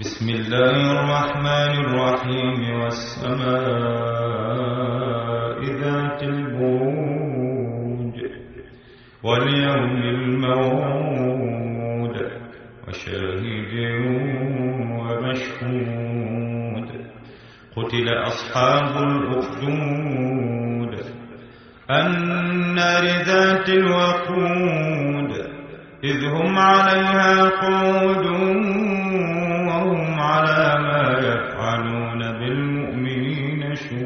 بسم الله الرحمن الرحيم والسماء ذات البروج واليوم الموعود وشاهد ومشهود قتل أصحاب الأخدود النار ذات الوقود إذ هم عليها قعود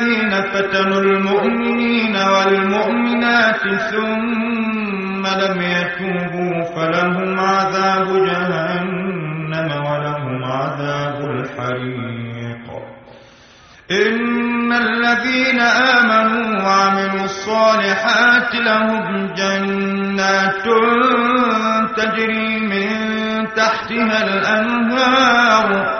الذين فتنوا المؤمنين والمؤمنات ثم لم يتوبوا فلهم عذاب جهنم ولهم عذاب الحريق. إن الذين آمنوا وعملوا الصالحات لهم جنات تجري من تحتها الأنهار